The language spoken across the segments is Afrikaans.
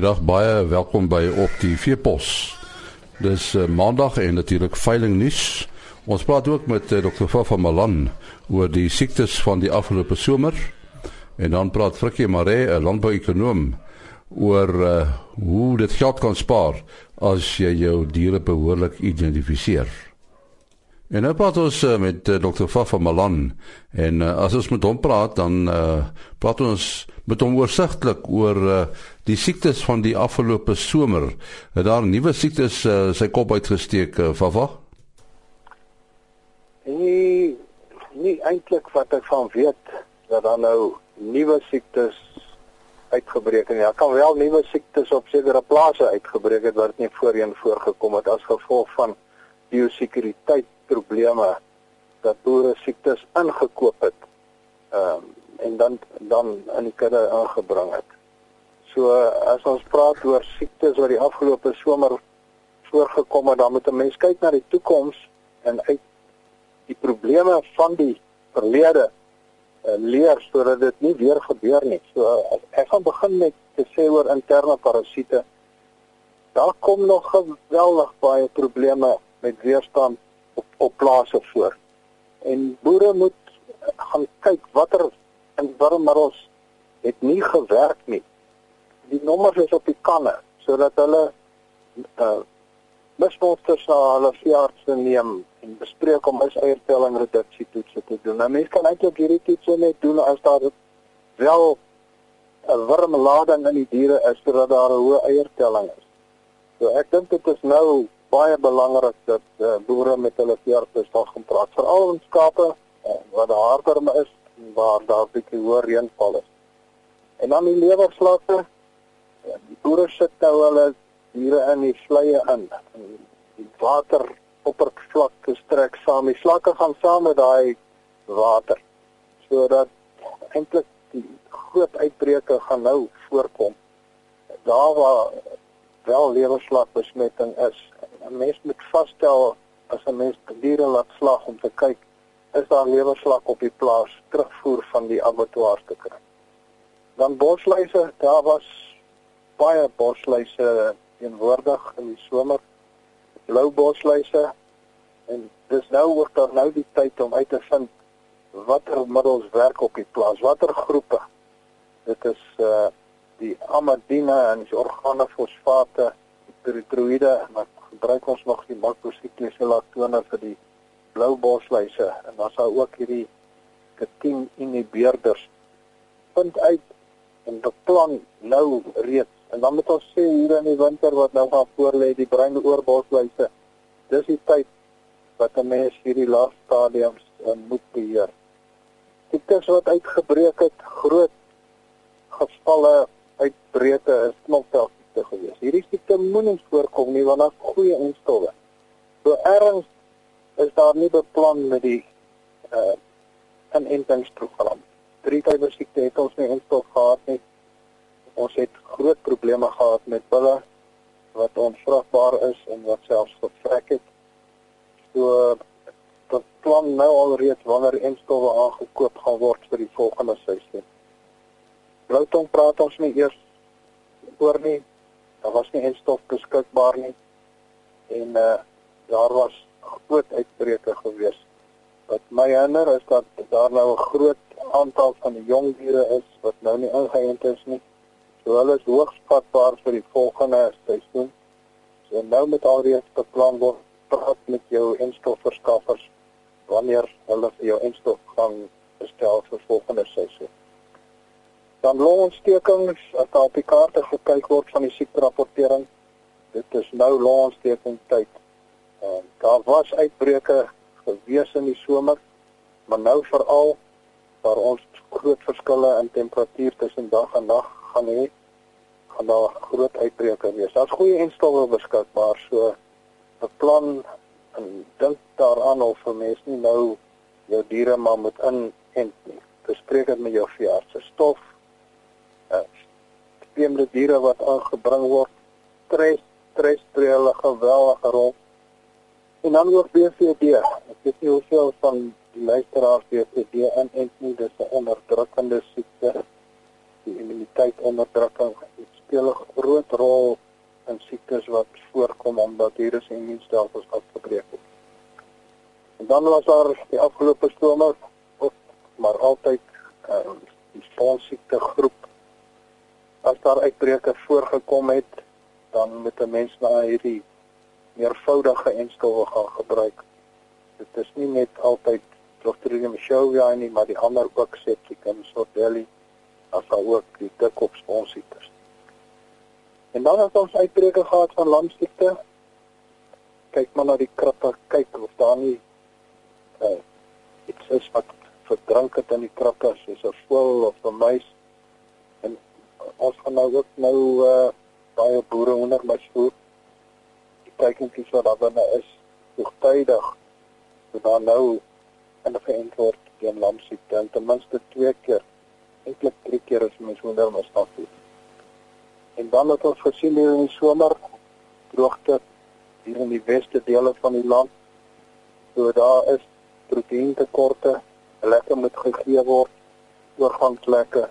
Goeiedag, baie welkom by op die Veepos. Dis uh, maandag en natuurlik veiling nuus. Ons praat ook met uh, Dr. Fafa Malan oor die siektes van die afgelope somer. En dan praat Frikkie Maree, 'n landbouekonoom, oor uh, hoe dit geld kan spaar as jy jou diere behoorlik identifiseer. En nou praat ons uh, met uh, Dr. Fafa Malan en uh, as ons met hom praat dan uh, praat ons met hom oorsigtelik oor uh, die siektes van die afgelope somer. Het daar nuwe siektes uh, sy kop uitgesteek uh, Fafa? Nee, nie eintlik wat ek van weet dat daar nou nuwe siektes uitgebreek het. Ja, kan wel nuwe siektes op sekere plase uitgebreek het wat nie voorheen voorgekom het as gevolg van biosekuriteit probleme dat boere siektes ingekoop het. Ehm um, en dan dan in die kudde ingebring het. So as ons praat oor siektes wat die afgelope somer voorgekom het, dan moet 'n mens kyk na die toekoms en uit die probleme van die verlede uh, leer sodat dit nie weer gebeur nie. So uh, ek gaan begin met te sê oor interne parasiete. Daar kom nog geweldig baie probleme met weerstand op op plase voor. En boere moet gaan kyk watter in warmmiddels het nie gewerk nie. Die nommers is op die kanne sodat hulle uh mismonsters na hulle veeartse neem en bespreek om is eiertelling reduksie toetse te doen. Nou mense kan eintlik hierdie toetse net doen as daar wel 'n warmlading in die diere is sodat daar 'n hoë eiertelling is. So ek dink dit is nou baie belangrik dat uh, boere met hulle veeartse sal gaan praat veral in skape uh, wat harder is waar daar bietjie hoër reënval is. En dan die lewerslakke. Ja, die boere sit nou hulle diere in die vleie in. Die water oppervlakte strek saam. Die slakke gaan saam met daai water sodat eintlik die groot uitbreke gaan nou voorkom. Daar waar wel lewerslakbesmetting is 'n mens moet vasstel as 'n mens diere laat slag om te kyk is daar lewerslak op die plaas terugvoer van die abattoirs te kry. Dan bosluise, daar was baie bosluise teenwoordig in die somer. Blou bosluise en dis nou ook dan nou die tyd om uit te vind watter middels werk op die plaas, watter groepe. Dit is uh die amadine en die organofosfate, die peritroïde wat gebruik ons nog die makrosikliese laktone vir die blou bosluise. En dan sou ook hierdie ketien inhibeerders punt uit en beplan nou reeds. En dan moet ons sê hier in die winter wat nou gaan voorlê die bruin oor bosluise dis die tyd wat 'n mens hierdie laaste stadiums uh, moet beheer. Is wat uitgebreek het groot gevalle uitbreke is knopveld siekte gewees. Hierdie siekte moenie voorkom nie want daar's goeie instowwe. So erns is daar nie beplan met die uh inentingsprogram. Drie tye siekte het ons nie instof gehad nie. Ons het groot probleme gehad met bulle wat onvrugbaar is en wat selfs gevrek het. So dat plan nou alreeds wanneer instowwe aangekoop gaan word vir die volgende seisoen. Bloutong praat ons nie eers oor nie daar was nie enstof beskikbaar nie en uh daar was groot uitbreke gewees. Wat my herinner is dat daar nou 'n groot aantal van die jong diere is wat nou nie ingeënt is nie. So hulle is hoogs vatbaar vir die volgende seisoen. So nou met alreeds beplan word praat met jou enstofverskaffers wanneer hulle vir jou enstof gaan bestel vir volgende seisoen dan longontstekings as daar op die kaarte gekyk word van die siekterapportering dit is nou longontsteking tyd. En daar was uitbreke gewees in die somer maar nou veral waar ons groot verskille in temperatuur tussen dag en nag gaan hê gaan daar groot uitbreke wees. Daar's goeie enstowwe beskikbaar so beplan en dink daaraan of vir mense nie nou jou diere maar moet in en bespreek dit met jou veearts stof vreemde diere wat aangebring word. Stres, stres speel 'n geweldige rol. En dan ook BCD. Ek weet nie hoeveel van die luisteraars BCD in en nie dis 'n onderdrukkende siekte. Die immuniteit onderdrukking. Speel 'n groot rol in siektes wat voorkom omdat virus en immuunstelsels afgebreek word. En dan was daar die afgelope ook maar altyd uh, die sponsiektee groep as daar uitbreke voorgekom het dan moet 'n mens na hierdie meervoudige enstowwe gaan gebruik. Dit is nie net altyd Clostridium showiae nie, maar die ander ook Septicum sordelli as ook die dikkop sponsiektes. En dan het ons uitbreke gehad van lamsiekte. Kyk maar na die krappe, kyk of daar nie uh, iets is wat verdrink het in die krappe soos 'n voël of 'n muis. Ons gaan nou ook nou uh, baie boere onder my stoep. Die kykentjies wat daar binne is, vroegtydig. So dan nou in 'n verantwoord teen lamsiekte en ten minste twee keer, eintlik drie keer as mens wonder maar stap toe. En dan het ons gesien hier in die somer droogte hier in die weste dele van die land. So daar is proteïentekorte, lekker moet gegee word, oorgangslekke.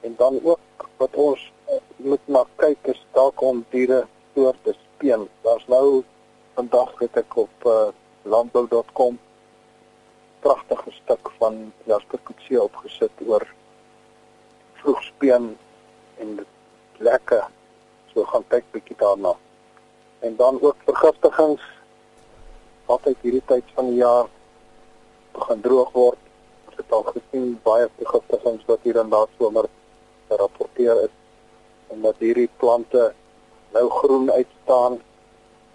En dan ook wat ons moet na kyk is dalk om diere soorte speen. Daar's nou vandag het ek op uh, landbou.com pragtige stuk van Jasper Kutse opgesit oor vroegspeen en lekker so gaan kyk bietjie daarna. En dan ook vergiftigings wat uit hierdie tyd van die jaar begin droog word. Ons het al gesien baie vergiftigings wat hier in daardie somer gerapporteer is en dat hierdie plante nou groen uitstaan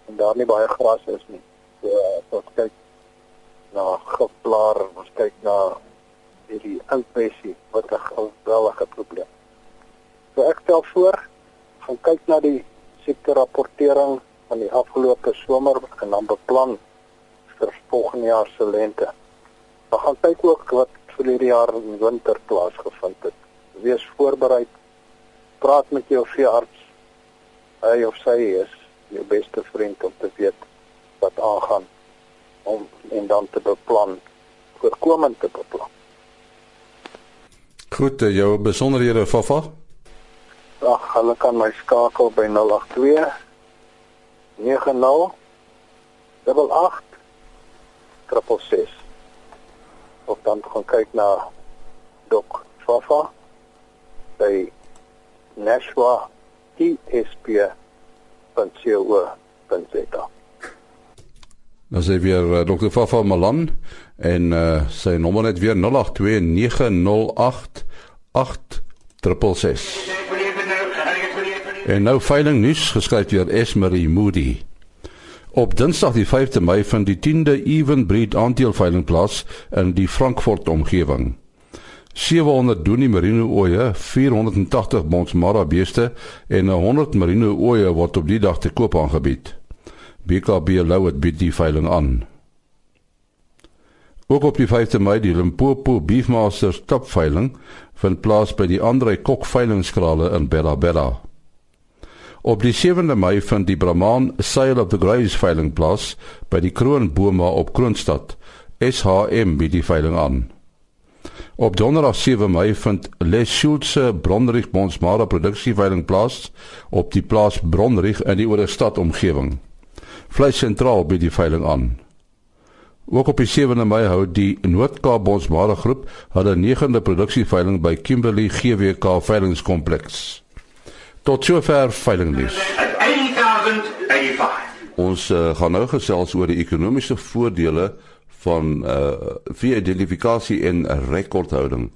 en daar nie baie gras is nie. So ons kyk na gifblaar, ons kyk na hierdie infesie wat 'n geweldige probleem So ek stel voor gaan kyk na die siekte rapportering van die afgelope somer en dan beplan vir volgende jaar se lente. Dan gaan kyk ook wat vir hierdie jaar in winter plaasgevind het. Wees voorberei. Praat met jou veearts. Hy of sy is jou beste vriend om te weet wat aangaan om en dan te beplan voorkomend te beplan. Goed, eh, jou besonderhede Fafa. Ag, hulle kan my skakel by 082 90 88 666. Of dan gaan kyk na Dok Fafa by Nashwa TSP.co.za. Dan sê weer uh, Dr. Fafa Malan en uh, sy nommer net weer 082 908 8666. En nou veiling nuus geskryf deur Esmery Moody. Op Dinsdag die 5de Mei vind die 10de Even Breed aandeelveiling plaas in die Frankfurt omgewing. 700 Doenie Merino ooe, 480 Bonsmara beeste en 100 Merino ooe word op die dag te koop aangebied. BKB lou dit bied die veiling aan. Ook op die 5de Mei die Limpopo Beefmasters topveiling vind plaas by die Andre Kok veilingskrale in Bella Bella. Op die 7de Mei vind die Brahman Sale of the Graves veiling plaas by die Kroonboma op Kroonstad. SHM bied die veiling aan. Op Donderdag 7 Mei vind Les Schulze Bronrich Bonsmara produksie veiling plaas op die plaas Bronrich in die Oorstad omgewing. Vleis sentraal bied die veiling aan. Ook op die 7de Mei hou die Noord-Kaap Bonsmara groep hulle 9de produksie veiling by Kimberley GWK veilingskompleks. Tot sover veiling nuus. Ons uh, gaan nou gesels oor die ekonomiese voordele van uh via identifikasie en rekordhouding.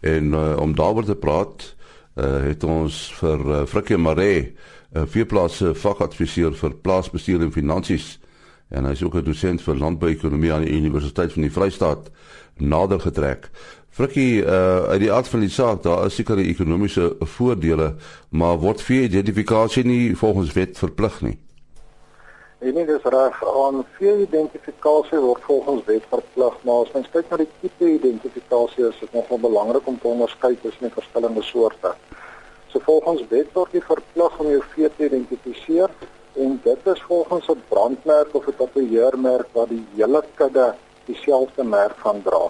En uh, om daaroor te praat, uh het ons vir uh, Frikkie Mare, 'n uh, veeplaas vakadviseur vir plaasbestuur en finansies en hy is ook 'n dosent vir landbouekonomie aan die Universiteit van die Vrystaat nader getrek. Frikkie, uh uit die aard van die saak, daar is sekere ekonomiese voordele, maar word vee identifikasie nie volgens wet verplig nie. Nee, nee, dis reg. Aan vee identifikasie word volgens wet verplig, maar as mens kyk na die tipe identifikasie, is dit nogal belangrik om te onderskei tussen verskillende soorte. So volgens wet word jy verplig om jou vee te identifiseer en dit is volgens 'n brandmerk of 'n tatoeëermerk wat die hele kudde dieselfde merk gaan dra.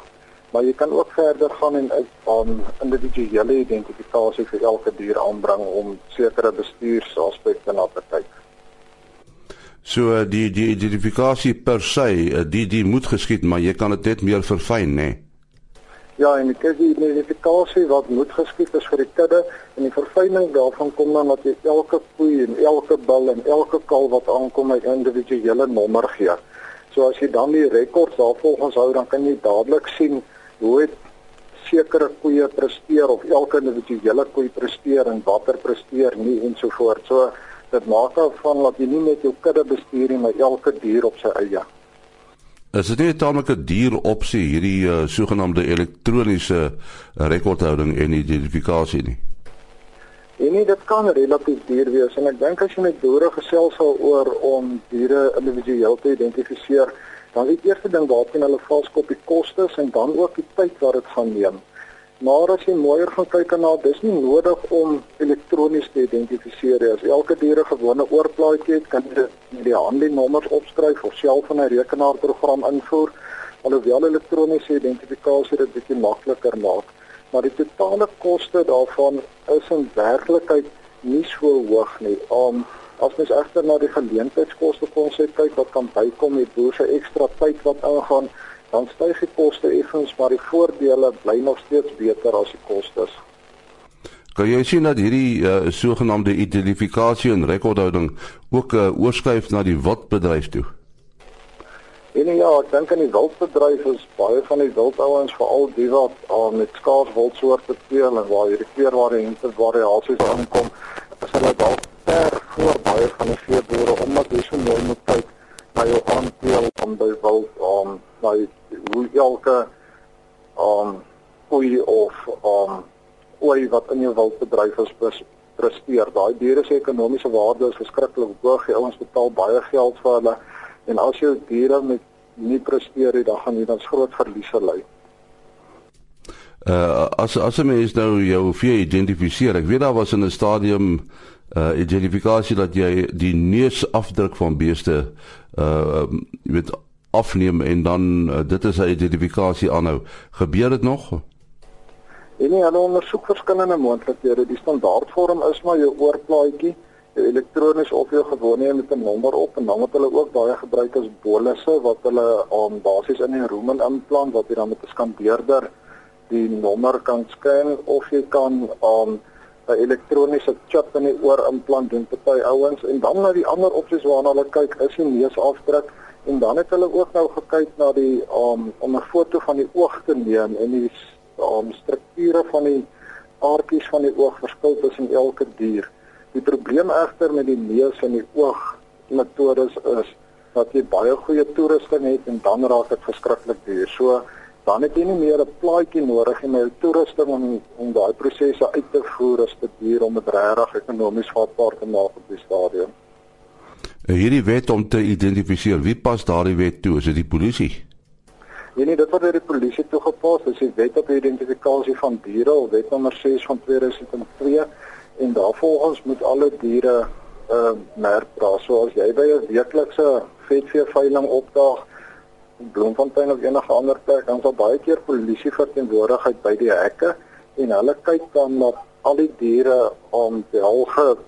Maar jy kan ook verder gaan en aan individuele identifikasie vir elke dier aanbring om sekere bestuursaspekte na te kyk. So die die identifikasie per se, eh, die die moet geskied, maar jy kan dit net meer verfyn, né? Nee? Ja, en ek sê die identifikasie wat moet geskied is vir die kudde en die verfyning daarvan kom dan dat jy elke koei en elke bil en elke kalf wat aankom 'n individuele nommer gee. So as jy dan die rekords daarvolgens hou, dan kan jy dadelik sien hoe het sekere koeie presteer of elke individuele koei presteer en watter presteer nie en so voort. So dit maak daarvan dat jy nie net jou kudde bestuur nie, maar elke dier op sy eie. Is dit nie 'n tamelike duur opsie hierdie uh, sogenaamde elektroniese rekordhouding en identifikasie nie? En nee, dit kan relatief duur wees en ek dink as jy met boere gesels sal oor om diere individueel te identifiseer, dan is die eerste ding waarteen hulle vaskop die kostes en dan ook die tyd wat dit gaan neem. Maar as jy mooier gaan kyk na, dis nie nodig om elektronies te identifiseer nie. As elke dier 'n gewone oorplaatjie het, kan jy dit met die handlenommers opskryf of self in 'n rekenaarprogram invoer. Alhoewel elektroniese identifikasie dit bietjie makliker maak, maar die totale koste daarvan is in werklikheid nie so hoog nie. Um as mens egter na die geleentheidskoste konsep kyk wat kan bykom met boer se ekstra tyd wat ingaan, dan styg die koste effens, maar die voordele bly nog steeds beter as die kostes. Kan jy sien dat hierdie uh, sogenaamde identifikasie en rekordhouding ook uh, oorskuif na die wildbedryf toe? En ja, ek dink aan die wildbedryf is baie van die wildouens veral die wat uh, met skaars wildsoorte teel en waar hierdie kleurvariante variasies aankom, is hulle dalk ver voor baie van die veeboere omdat hulle so mooi moet kyk na jou aandeel om by wild om um, na hoe elke um koei of um ooi wat in jou wildbedryf is presteer. Daai diere se ekonomiese waarde is verskriklik hoog. Die ouens betaal baie geld vir hulle en as jou diere met nie presteer nie, dan gaan jy dan groot verliese ly. Uh as as 'n mens nou jou vee identifiseer, ek weet daar was in 'n stadium uh identifikasie dat jy die neusafdruk van beeste uh jy weet afneem en dan uh, dit is 'n identifikasie aanhou. Gebeur dit nog? En nee, hulle ondersoek verskillende moontlikhede. Die standaardvorm is maar jou oorplaatjie, jou elektronies of jou gewone met 'n nommer op en dan wat hulle ook baie gebruik as bolusse wat hulle aan um, basies in 'n rumen implant wat jy dan met 'n skandeerder die nommer kan scan of jy kan aan um, 'n elektroniese chip in die oor implant doen baie ouens en dan na die ander opsies waarna hulle kyk is die neusafdruk En dan het hulle ook nou gekyk na die um om 'n foto van die oog te neem en die um strukture van die aardkies van die oog verskil tussen elke dier. Die probleem egter met die neus en die oog metodes is dat jy baie goeie toerusting het en dan raak dit verskriklik duur. So dan het jy nie meer 'n plaatjie nodig en 'n toerusting om om daai prosesse uit te voer as dit duur om dit regtig ekonomies vatbaar te maak op die stadium. Hierdie wet om te identifiseer wie pas daardie wet toe? Is dit die polisie? Nee nee dit word deur die polisie toegepas. Dis die wet op identifikasie van diere wet nommer 6 van 2002 en daarvolgens moet alle diere uh merk dra so as jy by 'n weeklikse vetvee veiling opdaag in Bloemfontein of enige ander plek dan sal baie keer polisie verteenwoordigheid by die hekke. En hulle kyk dan na al die diere om helge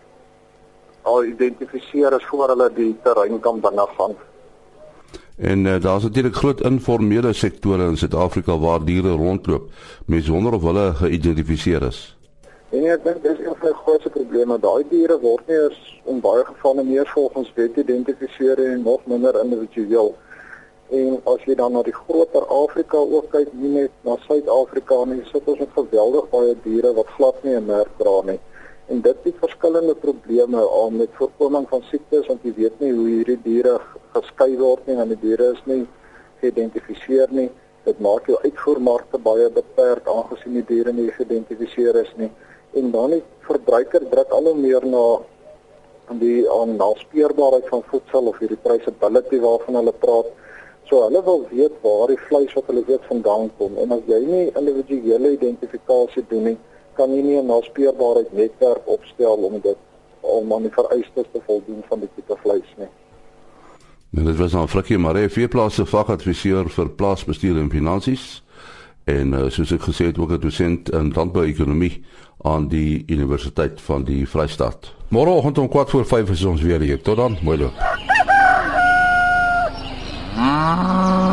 al identifiseer as voor hulle die terrein kan binne gaan. En uh, daar's natuurlik groot informele sektore in Suid-Afrika waar diere rondloop, mense wonder of hulle geïdentifiseer is. En ek dink dis een van die grootste probleme. Daai diere word nie eens in baie gevalle meer volgens wet geïdentifiseer en nog minder individueel. En as jy dan na die groter Afrika ook kyk, nie net na Suid-Afrika nie, sit ons met geweldig baie diere wat glad nie 'n merk dra nie en dit het verskillende probleme al met voorkoming van siektes want jy weet nie hoe hierdie diere geskei word nie en die diere is nie geïdentifiseer nie. Dit maak jou uitvoermarkte baie beperk aangesien die diere nie geïdentifiseer is nie. En dan die verbruiker druk al hoe meer na die onnaspeurbaarheid van voedsel of hierdie traceability waarvan hulle praat. So hulle wil weet waar die vleis wat hulle eet vandaan kom. En as jy nie individuele identifikasie doen nie kan jy nie 'n naspeurbaarheid netwerk opstel om dit om aan die vereistes te voldoen van die tipe vleis nie. Nou dit was nou Frikkie Maree, vierplaasse vakadviseur vir plaasbestuur en finansies en uh, soos ek gesê het ook 'n dosent in landbouekonomie aan die Universiteit van die Vrystaat. Môreoggend om 4 voor 5 is ons weer hier. Tot dan, mooi loop. Ah.